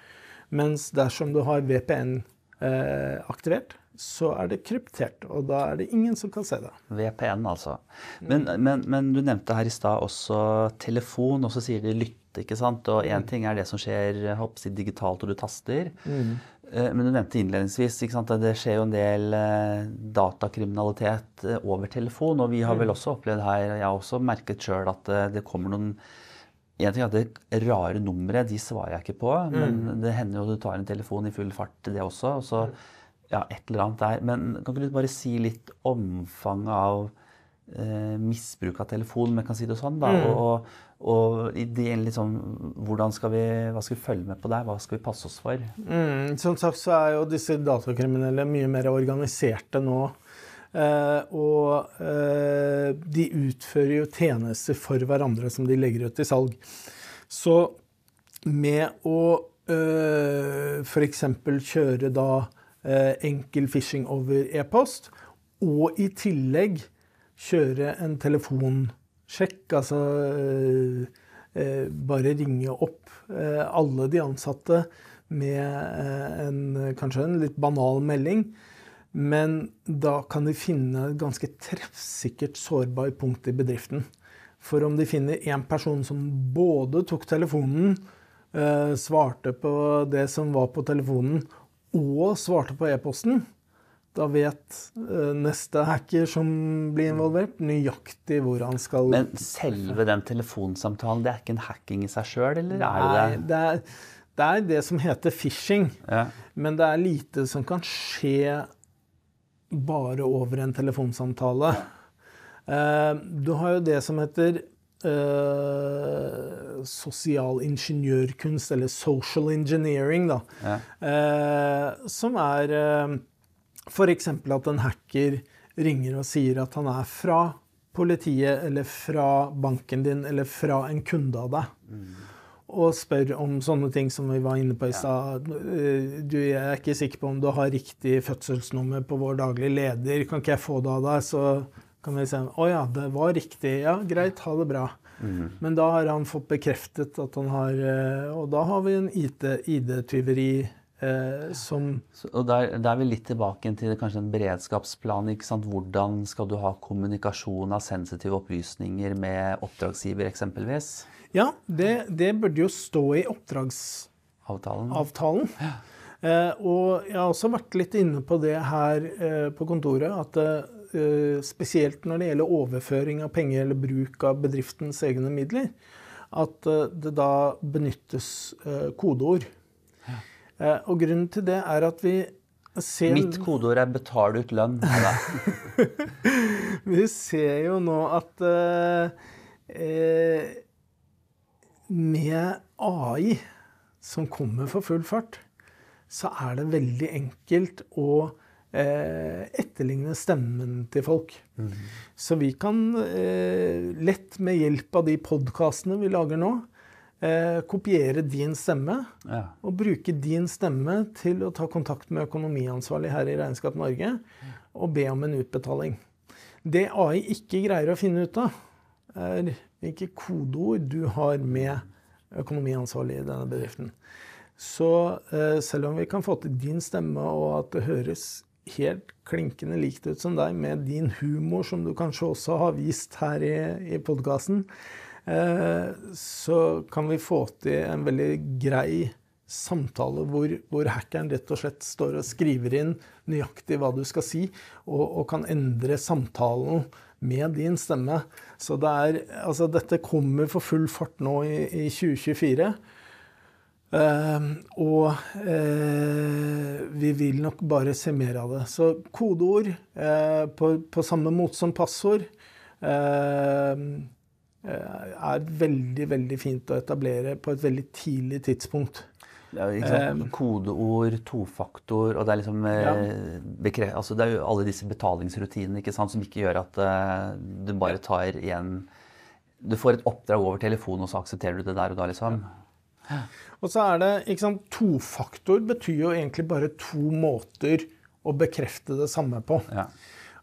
Mens dersom du har VPN eh, aktivert, så er det kryptert. Og da er det ingen som kan se det. VPN, altså. Men, men, men du nevnte her i stad også telefon, og så sier de lytte. ikke sant? Og én mm. ting er det som skjer hoppsi, digitalt, og du taster. Mm. Eh, men du nevnte innledningsvis at det skjer jo en del eh, datakriminalitet eh, over telefon. Og vi har vel mm. også opplevd her, jeg har også merket sjøl, at det kommer noen en ting er at Det rare nummeret de svarer jeg ikke på, men mm. det hender jo du tar en telefon i full fart, det også. og så. Ja, et eller annet der. Men kan ikke du bare si litt omfanget av eh, misbruk av telefon, om jeg kan si det sånn? da, mm. og, og ideen liksom, hvordan skal vi, Hva skal vi følge med på der? Hva skal vi passe oss for? Mm, som sagt så er jo disse datakriminelle mye mer organiserte nå. Eh, og eh, de utfører jo tjenester for hverandre som de legger ut i salg. Så med å eh, f.eks. kjøre da enkel phishing over e-post, og i tillegg kjøre en telefonsjekk. Altså eh, eh, bare ringe opp eh, alle de ansatte med en, kanskje en litt banal melding. Men da kan de finne et ganske treffsikkert sårbart punkt i bedriften. For om de finner én person som både tok telefonen, svarte på det som var på telefonen, og svarte på e-posten, da vet uh, neste hacker som blir involvert, nøyaktig hvor han skal Men selve den telefonsamtalen, det er ikke en hacking i seg sjøl, eller Nei, er det det? Det er, det er det som heter phishing. Ja. Men det er lite som kan skje bare over en telefonsamtale. Uh, du har jo det som heter Uh, sosial ingeniørkunst, eller social engineering, da. Ja. Eh, som er eh, F.eks. at en hacker ringer og sier at han er fra politiet eller fra banken din eller fra en kunde av deg. Mm. Og spør om sånne ting som vi var inne på i stad. Du, jeg er ikke sikker på om du har riktig fødselsnummer på vår daglige leder. Kan ikke jeg få det av deg? Så kan vi si å ja, det var riktig. Ja, greit, ha det bra. Mm. Men da har han fått bekreftet at han har eh, Og da har vi en ID-tyveri Eh, som og der, der, er vi litt tilbake til kanskje en beredskapsplan. ikke sant? Hvordan skal du ha kommunikasjon av sensitive opplysninger med oppdragsgiver eksempelvis? Ja, det, det burde jo stå i oppdragsavtalen. Avtalen. Ja. Eh, og jeg har også vært litt inne på det her eh, på kontoret. At eh, spesielt når det gjelder overføring av penger eller bruk av bedriftens egne midler, at eh, det da benyttes eh, kodeord. Ja. og grunnen til det er at vi ser Mitt kodeord er 'betal ut lønn'. vi ser jo nå at eh, med AI som kommer for full fart, så er det veldig enkelt å eh, etterligne stemmen til folk. Mm. Så vi kan eh, lett med hjelp av de podkastene vi lager nå, eh, kopiere din stemme ja. og bruke din stemme til å ta kontakt med økonomiansvarlig her i Regnskap Norge og be om en utbetaling. Det AI ikke greier å finne ut av, er hvilke kodeord du har med økonomiansvarlig i denne bedriften. Så eh, selv om vi kan få til din stemme, og at det høres helt klinkende likt ut som deg, med din humor, som du kanskje også har vist her i, i podkasten, Eh, så kan vi få til en veldig grei samtale hvor, hvor, hackeren rett og slett står og skriver inn nøyaktig hva du skal si, og, og kan endre samtalen med din stemme. Så det er, altså, dette kommer for full fart nå i, i 2024. Uh, eh, og uh, vi vil nok bare se mer av det. Så kodeord uh, på, på, samme måte som passord eh, er veldig, veldig fint å etablere på et veldig tidlig tidspunkt. Ja, sant? Kodeord, tofaktor og det er liksom Ja. altså Det er jo alle disse betalingsrutinene ikke sant, som ikke gjør at du bare tar igjen Du får et oppdrag over telefonen, og så aksepterer du det der og da, liksom. Og så er det, ikke sant, Tofaktor betyr jo egentlig bare to måter å bekrefte det samme på. Ja.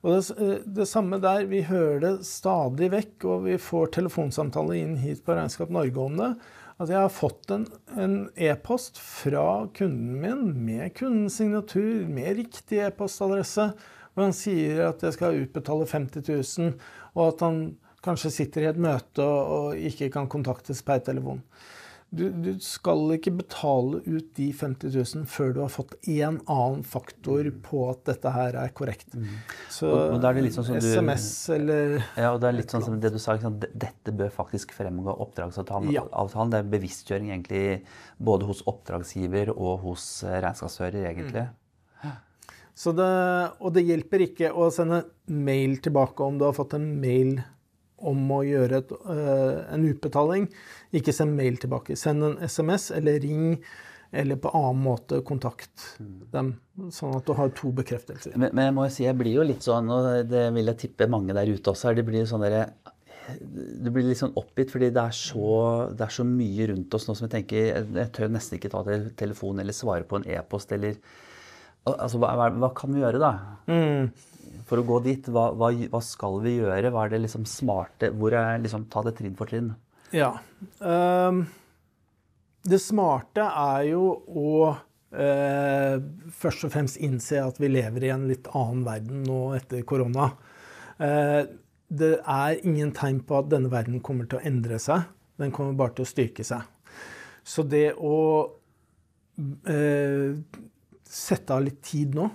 Og det, eh, det samme der, vi hører det stadig vekk, og vi får telefonsamtaler inn hit på Regnskap Norge om det. At jeg har fått en en e-post fra kunden min med kundens signatur, med riktig e-postadresse, hvor han sier at jeg skal utbetale 50 000, og at han kanskje sitter i et møte og, og ikke kan kontaktes per telefon. Du, du skal ikke betale ut de 50 000 før du har fått en annen faktor på at dette her er korrekt. Så Og- og er sånn du- SMS eller Ja, og det er litt sånn som det du sa, Liksom. Dette bør faktisk fremgå av oppdragsavtalen. Ja. avtalen. Det er bevisstgjøring egentlig både hos oppdragsgiver og hos eh, regnskapsfører, egentlig. Så det, og det hjelper ikke å sende mail tilbake om du har fått en mail om å gjøre et, øh, en utbetaling. Ikke send mail tilbake. Send en SMS eller ring, eller på annen måte kontakt dem. Sånn at du har to bekreftelser. Men, men jeg må jo si, jeg blir jo litt sånn, og det vil jeg tippe mange der ute også er, det blir sånn derre du blir litt sånn oppgitt, fordi det er, så, det er så mye rundt oss nå som jeg tenker Jeg, tør nesten ikke ta til telefonen eller svare på en e-post eller Altså, hva, hva, kan vi gjøre, da? For å gå dit, hva, hva, hva skal vi gjøre? Hva er det liksom smarte Hvor er liksom Ta det trinn for trinn. Ja. Um, det smarte er jo å uh, først og fremst innse at vi lever i en litt annen verden nå etter korona. Uh, det er ingen tegn på at denne verden kommer til å endre seg. Den kommer bare til å styrke seg. Så det å uh, sette av litt tid nå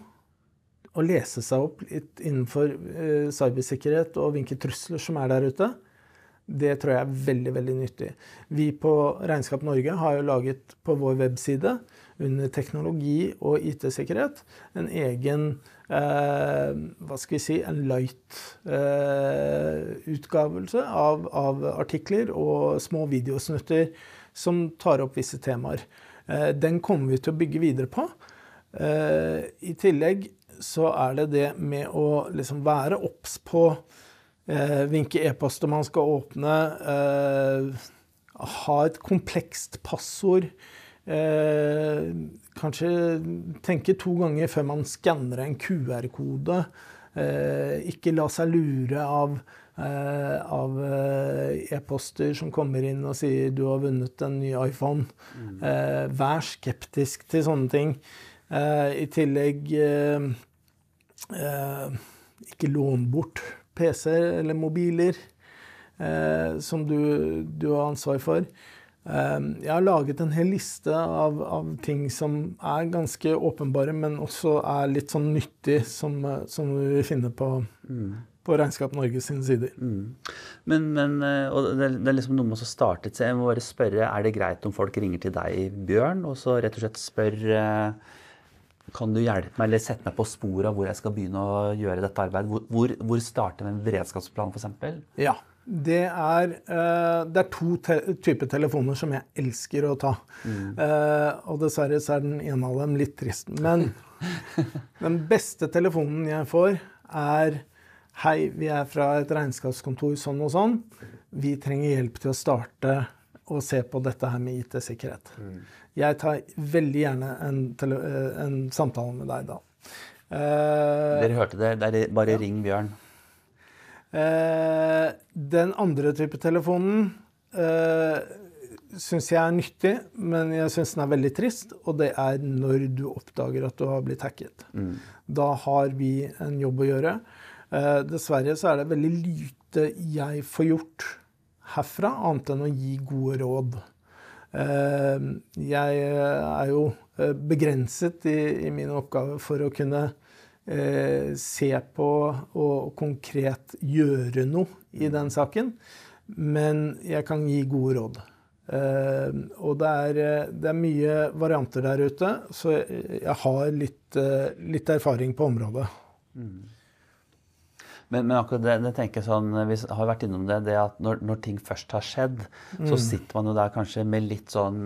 og lese seg opp litt innenfor eh, cybersikkerhet og hvilke trusler som er der ute, det tror jeg er veldig veldig nyttig. Vi på Regnskap Norge har jo laget på vår webside under teknologi og IT-sikkerhet en egen eh, hva skal vi si, en light eh, av, av artikler og små videosnutter som tar opp visse temaer. Eh, den kommer vi til å bygge videre på. Eh, I tillegg så er det det med å liksom være obs på eh, hvilke e-poster man skal åpne, eh, ha et komplekst passord. Eh, kanskje tenke to ganger før man skanner en QR-kode. Eh, ikke la seg lure av, eh, av eh, e-poster som kommer inn og sier du har vunnet en ny iPhone. Eh, vær skeptisk til sånne ting. Eh, I tillegg ikke lån bort PC-er eller mobiler eh, som du, du har ansvar for. Eh, jeg har laget en hel liste av, av ting som er ganske åpenbare, men også er litt sånn nyttig, som, eh, som du vil finne på, på Regnskap Norge sine sider. Men, men eh, og det, det er liksom noe med å starte et sted. Jeg må bare spørre, Er det greit om folk ringer til deg, Bjørn, og så rett og slett spør eh, Kan du hjelpe meg eller sette meg på sporet av hvor jeg skal begynne å gjøre dette arbeidet? Hvor, hvor, hvor starter en beredskapsplan, f.eks.? Ja. Det er, eh, det er to te typer telefoner som jeg elsker å ta. Eh, og dessverre så er den ene av dem litt trist. Men den beste telefonen jeg får, er Hei, vi er fra et regnskapskontor sånn og sånn. Vi trenger hjelp til å starte og se på dette her med IT-sikkerhet. Jeg tar veldig gjerne en, eh, en samtale med deg da. Eh, Dere hørte det. det er bare ring Bjørn. Eh, den andre type telefonen eh, syns jeg er nyttig, men jeg syns den er veldig trist. Og det er når du oppdager at du har blitt hacket. Da har vi en jobb å gjøre. Eh, dessverre så er det veldig lite jeg får gjort herfra, annet enn å gi gode råd. Eh, jeg er jo eh, begrenset i, i min oppgave for å kunne eh, se på og konkret gjøre noe i den saken. Men jeg kan gi gode råd. Og det er, det er mye varianter der ute, så jeg, har litt, litt erfaring på området. Men, men akkurat det, det tenker jeg sånn, vi har vært innom det, det at når, når ting først har skjedd, så sitter man jo der kanskje med litt sånn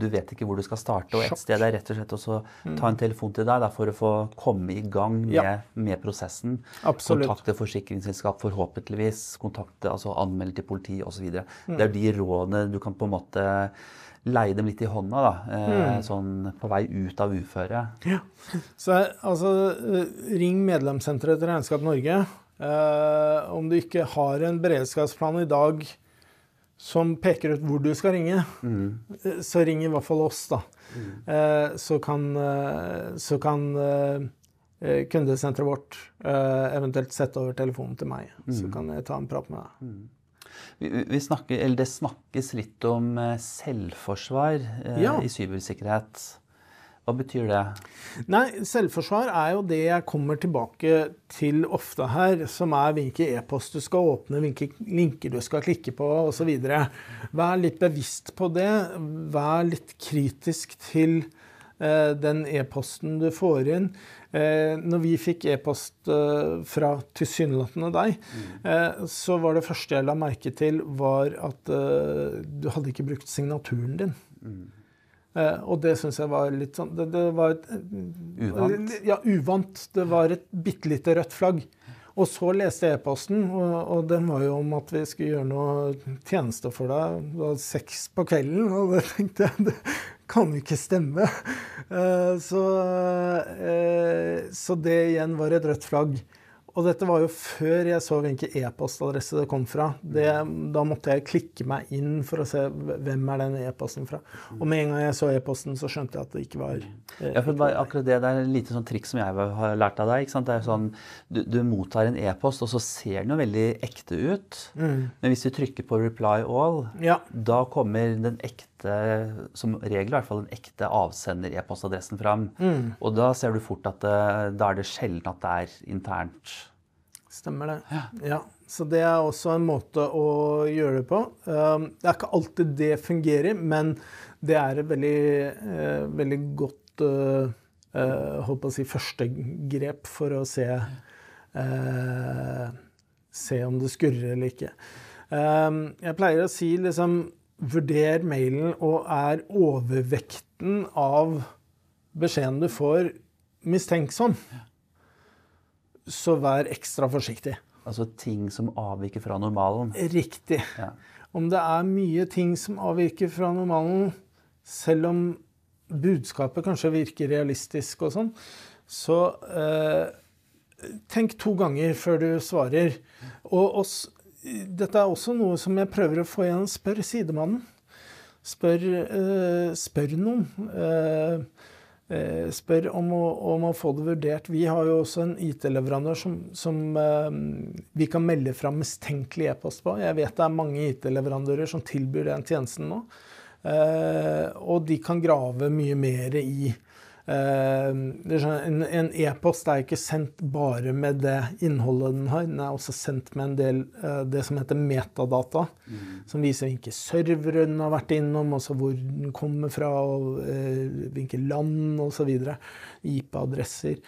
Du vet ikke hvor du skal starte. Og et sted er rett og slett også ta en telefon til deg da, for å få komme i gang med, Ja. med prosessen. Absolutt. Kontakte forsikringsselskap, forhåpentligvis. Kontakte, altså Anmelde til politi osv. Mm. Det er de rådene du kan på en måte leie dem litt i hånda, da. Eh, Mm. Sånn på vei ut av uføre. Så altså, eh, ring medlemssenteret til Regnskap Norge. Eh, om du ikke har en beredskapsplan i dag som peker ut hvor du skal ringe, mm. så ring i hvert fall oss, da. Eh, så kan, eh, så kan eh, eh, kundesenteret vårt eh, eventuelt sette over telefonen til meg. Så kan jeg ta en prat med deg. Vi, vi snakker, eller det snakkes litt om eh, selvforsvar eh, Ja. i cybersikkerhet. Hva betyr det? Nei, selvforsvar er jo det jeg kommer tilbake til ofte her, som er hvilke e-post du skal åpne, hvilke linker du skal klikke på osv. Vær litt bevisst på det. Vær litt kritisk til den e-posten du får inn. Eh, når vi fikk e-post eh, fra tilsynelatende deg, mm. så var det første jeg la merke til, var at eh, du hadde ikke brukt signaturen din. Eh, og det syns jeg var litt sånn Det, det var et Uvant? Ja, uvant. Det var et bitte lite rødt flagg. Og så leste jeg e-posten, og, og den var jo om at vi skulle gjøre noe tjeneste for deg. Det var seks på kvelden, og det tenkte jeg det kan jo ikke stemme. Eh, så, eh, så det igjen var et rødt flagg. Og dette var jo før jeg så hvilken e-postadresse det kom fra. Det, da måtte jeg klikke meg inn for å se hvem er den e-posten fra. Og med en gang jeg så e-posten, så skjønte jeg at det ikke var eh, Ja, for bare akkurat Det det er et lite sånn triks som jeg har lært av deg. Det er sånn, Du, du mottar en e-post, og så ser den jo veldig ekte ut. Men hvis du trykker på 'reply all', Ja. da kommer den ekte, som regel i hvert fall den ekte avsender-e-postadressen fram. Og da ser du fort at det, da er det sjelden at det er internt. Stemmer det. Ja. Så det er også en måte å gjøre det på. Um, Det er ikke alltid det fungerer, men det er et veldig, eh, veldig godt håper eh, å si førstegrep for å se eh, Se om det skurrer eller ikke. Um, Jeg pleier å si liksom Vurder mailen, og er overvekten av beskjeden du får, mistenksom, så vær ekstra forsiktig. Altså ting som avviker fra normalen. Riktig. Ja. Om det er mye ting som avviker fra normalen, selv om budskapet kanskje virker realistisk og sånn, så eh, tenk to ganger før du svarer. Og oss, dette er også noe som jeg prøver å få igjen. Spør sidemannen. Spør, eh, spør noen. Eh, eh, spør om å, om å få det vurdert. Vi har jo også en IT-leverandør som, som eh, vi kan melde fra mistenkelig e-post på. Jeg vet det er mange IT-leverandører som tilbyr den tjenesten nå. Eh, og de kan grave mye mer i eh, er sånn, En e-post er ikke sendt bare med det innholdet den har. Den er også sendt med en del eh, det som heter metadata, som viser hvilke servere den har vært innom, også hvor den kommer fra, og eh, hvilke land osv. IP-adresser.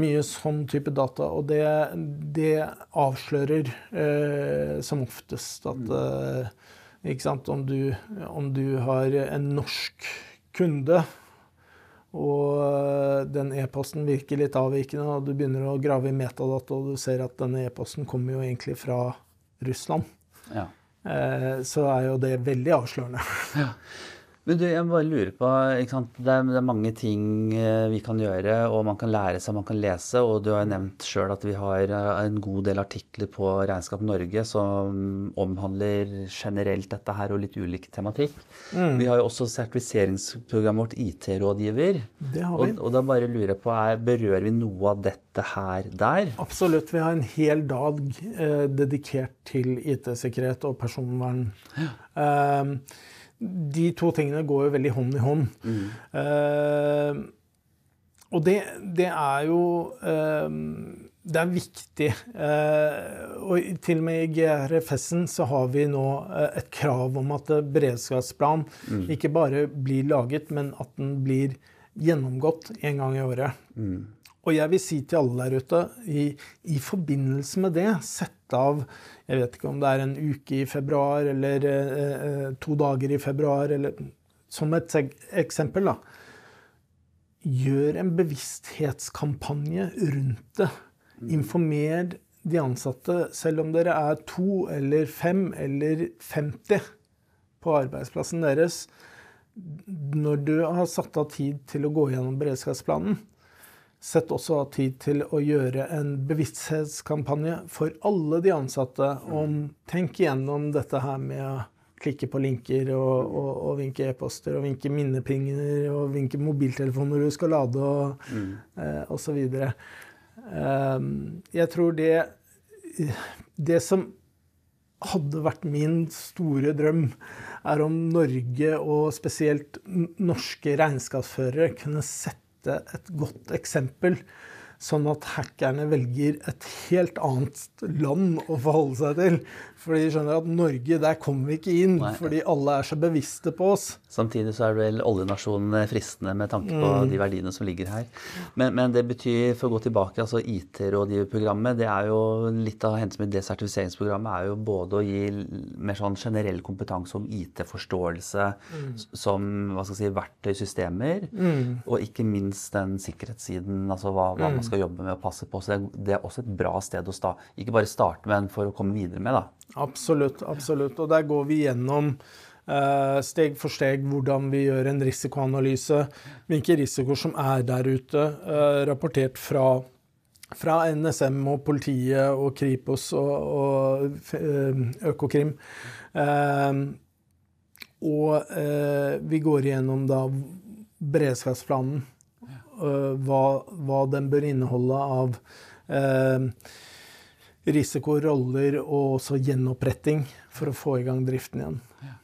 Mye sånn type data. Og det, det avslører eh, som oftest at eh, ikke sant? Om, du, om du har en norsk kunde, og eh, den e-posten virker litt avvikende, og du begynner å grave i metadata, og du ser at denne e-posten kommer jo egentlig fra Russland, Ja. eh, så er jo det veldig avslørende. Men du, jeg bare lurer på? Det, er, det er mange ting eh, vi kan gjøre, og man kan lære seg, man kan lese. Og du har nevnt sjøl at vi har eh, en god del artikler på Regnskap Norge som omhandler generelt dette her og litt ulik tematikk. Vi har jo også sertifiseringsprogrammet vårt IT-rådgiver. Det har vi. Og, og da bare lurer jeg på, er, berører vi noe av dette her der? Absolutt. Vi har en hel dag eh, dedikert til IT-sikkerhet og personvern. Eh, de to tingene går jo veldig hånd i hånd. Eh, og det, det er jo uh, Det er viktig. Uh, og til og med i GRFS-en så har vi nå et krav om at beredskapsplan mm. ikke bare blir laget, men at den blir gjennomgått en gang i året. Og jeg vil si til alle der ute, i, i, forbindelse med det, sette av Jeg vet ikke om det er en uke i februar eller eh, to dager i februar, eller som et eksempel, da. Gjør en bevissthetskampanje rundt det. Informer de ansatte, selv om dere er to eller fem eller 50 på arbeidsplassen deres. Når du har satt av tid til å gå gjennom beredskapsplanen, Sett også av tid til å gjøre en bevissthetskampanje for alle de ansatte om Tenk igjennom dette her med å klikke på linker og, og, og vinke e-poster og vinke minnepinger og vinke mobiltelefoner du skal lade og mm. eh, osv. Um, jeg tror det Det som hadde vært min store drøm, er om Norge og spesielt norske regnskapsførere kunne sette sette et godt eksempel Sånn at hackerne velger et helt annet land å forholde seg til. Fordi de skjønner at Norge, der kommer vi ikke inn. Nei. Fordi alle er så bevisste på oss. Samtidig så er det vel oljenasjonen fristende med tanke på mm. de verdiene som ligger her. Men, men, det betyr, for å gå tilbake, altså IT-rådgiverprogrammet, det er jo litt av hensynet med det sertifiseringsprogrammet er jo både å gi mer sånn generell kompetanse om IT-forståelse mm. som hva skal jeg si, verktøysystemer, mm. og ikke minst den sikkerhetssiden, altså hva, hva man skal skal jobbe med å passe på. Så det er også et bra sted å starte. Ikke bare starte, men for å komme videre med, da. Absolutt. absolutt. Og der går vi gjennom uh, steg for steg hvordan vi gjør en risikoanalyse. Hvilke risikoer som er der ute, uh, rapportert fra, fra NSM og politiet og Kripos og, og uh, Økokrim. og vi går igjennom da beredskapsplanen Eh, hva, hva, den bør inneholde av eh, risiko, roller og også gjenoppretting for å få i gang driften igjen. Ja.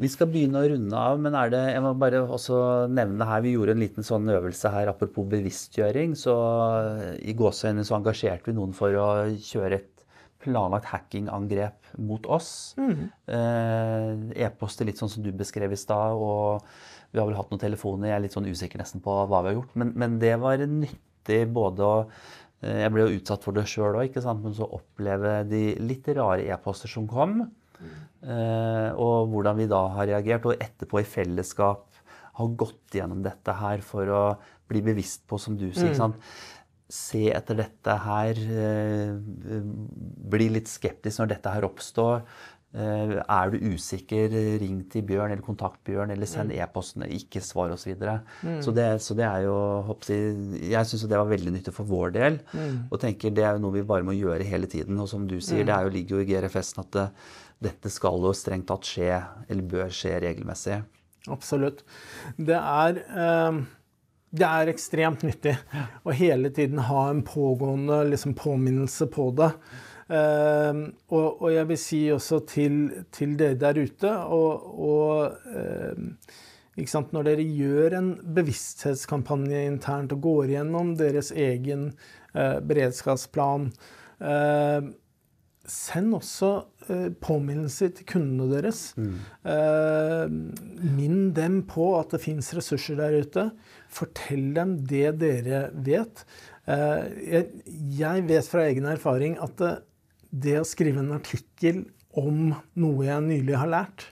Vi skal begynne å runde av, men er det, jeg må bare også nevne her, vi gjorde en liten sånn øvelse her apropos bevisstgjøring. så I gåseøynene så engasjerte vi noen for å kjøre et planlagt hackingangrep mot oss. Mm. Eh, E-poster litt sånn som du beskrev i stad. og vi har vel hatt noen telefoner. Jeg er litt sånn usikker nesten på hva vi har gjort. Men, men det var nyttig både å Jeg ble jo utsatt for det sjøl òg, men så oppleve de litt rare e-poster som kom. Eh, og hvordan vi da har reagert. Og etterpå i fellesskap har gått gjennom dette her for å bli bevisst på, som du sier. Mm. Se etter dette her. Eh, bli litt skeptisk når dette her oppstår. Eh, er du usikker, ring til Bjørn eller kontakt Bjørn, eller send mm. e-posten, ikke svar osv. Så, videre. mm. så, det, så det er jo Jeg syns det var veldig nyttig for vår del. Mm. Og tenker det er jo noe vi bare må gjøre hele tiden. Og som du sier, mm. det jo, ligger jo i GRFS-en at det, dette skal jo strengt tatt skje, eller bør skje regelmessig. Absolutt. Det er eh, det er ekstremt nyttig å hele tiden ha en pågående liksom, påminnelse på det. Uh, og, og, jeg vil si også til, til dere der ute og, og uh, Når dere gjør en bevissthetskampanje internt og går gjennom deres egen eh, beredskapsplan Send også påminnelser til kundene deres. Mm. Minn dem på at det fins ressurser der ute. Fortell dem det dere vet. Jeg vet fra egen erfaring at det, å skrive en artikkel om noe jeg nylig har lært,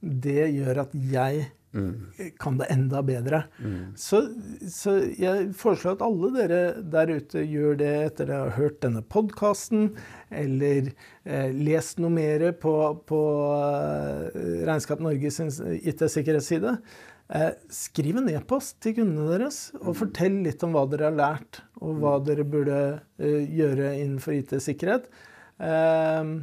det gjør at jeg mm. kan det enda bedre. Mm. Så, så, jeg foreslår at alle dere der ute gjør det etter dere har hørt denne podkasten, eller eh, lest noe mer på, på eh, Regnskap Norges IT-sikkerhetsside. Eh, skriv en e-post til kundene deres og mm. fortell litt om hva dere har lært, og hva mm. dere burde eh, gjøre innenfor IT-sikkerhet. Ehm,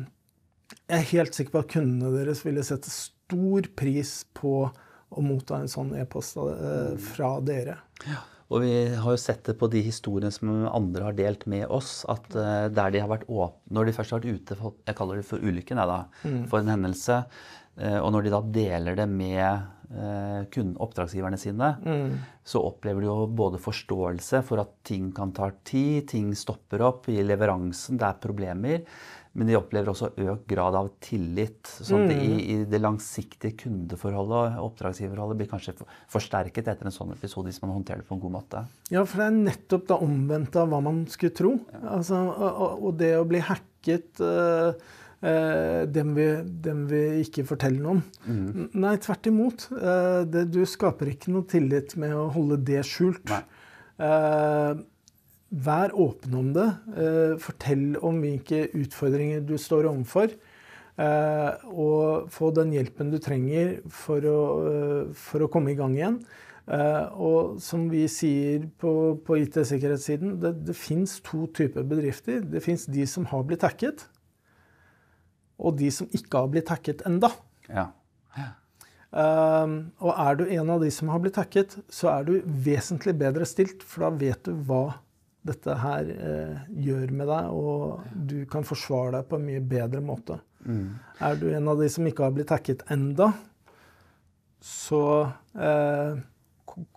jeg er helt sikker på at kundene deres ville sette stor pris på å motta en sånn e-post eh, fra dere. Ja. Og vi har jo sett det på de historiene som andre har delt med oss, at uh, der de har vært åpne Når de først har vært ute for, jeg kaller det for ulykken, jeg da, mm. for en hendelse, uh, og når de da deler det med kunden, oppdragsgiverne sine, mm. så opplever de jo både forståelse for at ting kan ta tid, ting stopper opp i leveransen, det er problemer. Men de opplever også økt grad av tillit. sånn at i, i det langsiktige kundeforholdet og oppdragsgiverholdet blir kanskje forsterket etter en sånn episode hvis man håndterer det på en god måte. Ja, for det er nettopp det omvendte av hva man skulle tro. Altså, og, og- det å bli hacket eh, eh, dem, vi, dem vi ikke forteller noe om. Mm. Nei, tvert imot. Eh, det, du skaper ikke noe tillit med å holde det skjult. Eh, vær åpen om det. Eh, fortell om hvilke utfordringer du står overfor. Eh, og få den hjelpen du trenger for å, eh, for å komme i gang igjen. Eh, og som vi sier på, på IT-sikkerhetssiden, det, det fins to typer bedrifter. Det fins de som har blitt hacket, og de som ikke har blitt hacket enda. Ja. Um, og er du en av de som har blitt hacket, så er du vesentlig bedre stilt, for da vet du hva dette her eh, gjør med deg, og du kan forsvare deg på en mye bedre måte. Er du en av de som ikke har blitt hacket enda, så eh,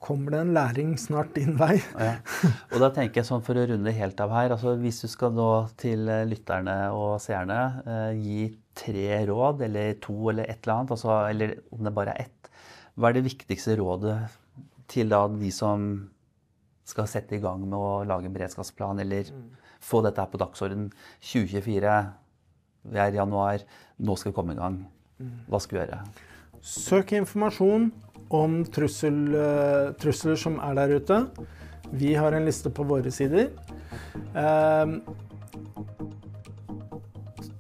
kommer det en læring snart din vei. Ja. Og da tenker jeg sånn for å runde helt av her, altså hvis du skal nå til eh, lytterne og seerne eh, gi tre råd, eller to eller et eller annet, altså, eller om det bare er ett, hva er det viktigste rådet til da de som skal sette i gang med å lage en beredskapsplan, eller få dette her på dagsorden 2024, vi er i januar, nå skal vi komme i gang. Hva skal vi gjøre? Søk informasjon om trussel, eh, trusler som er der ute. Vi har en liste på våre sider. Eh,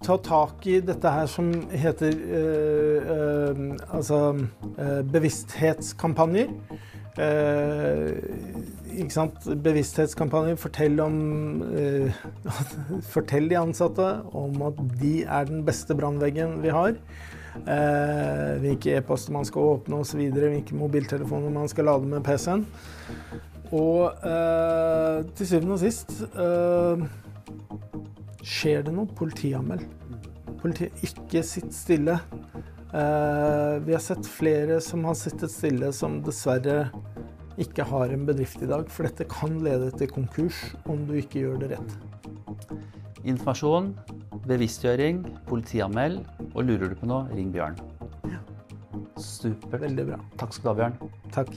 ta tak i dette her som heter eh, eh, altså eh, bevissthetskampanjer. Eh, ikke sant? Bevissthetskampanjer. Fortell om Fortell de ansatte om at de er den beste brannveggen vi har. Eh, hvilke e-poster man skal åpne osv. Hvilke mobiltelefoner man skal lade med PC-en. Og eh, til syvende og sist eh, Skjer det noe, politianmeld. Politi ikke sitt stille. Eh, vi har sett flere som har sittet stille, som dessverre ikke har en bedrift i dag. For dette kan lede til konkurs om du ikke gjør det rett. Informasjon, bevisstgjøring, politianmeld, og lurer du på noe, ring Bjørn. Supert. Veldig bra. Takk skal du ha, Bjørn. Takk.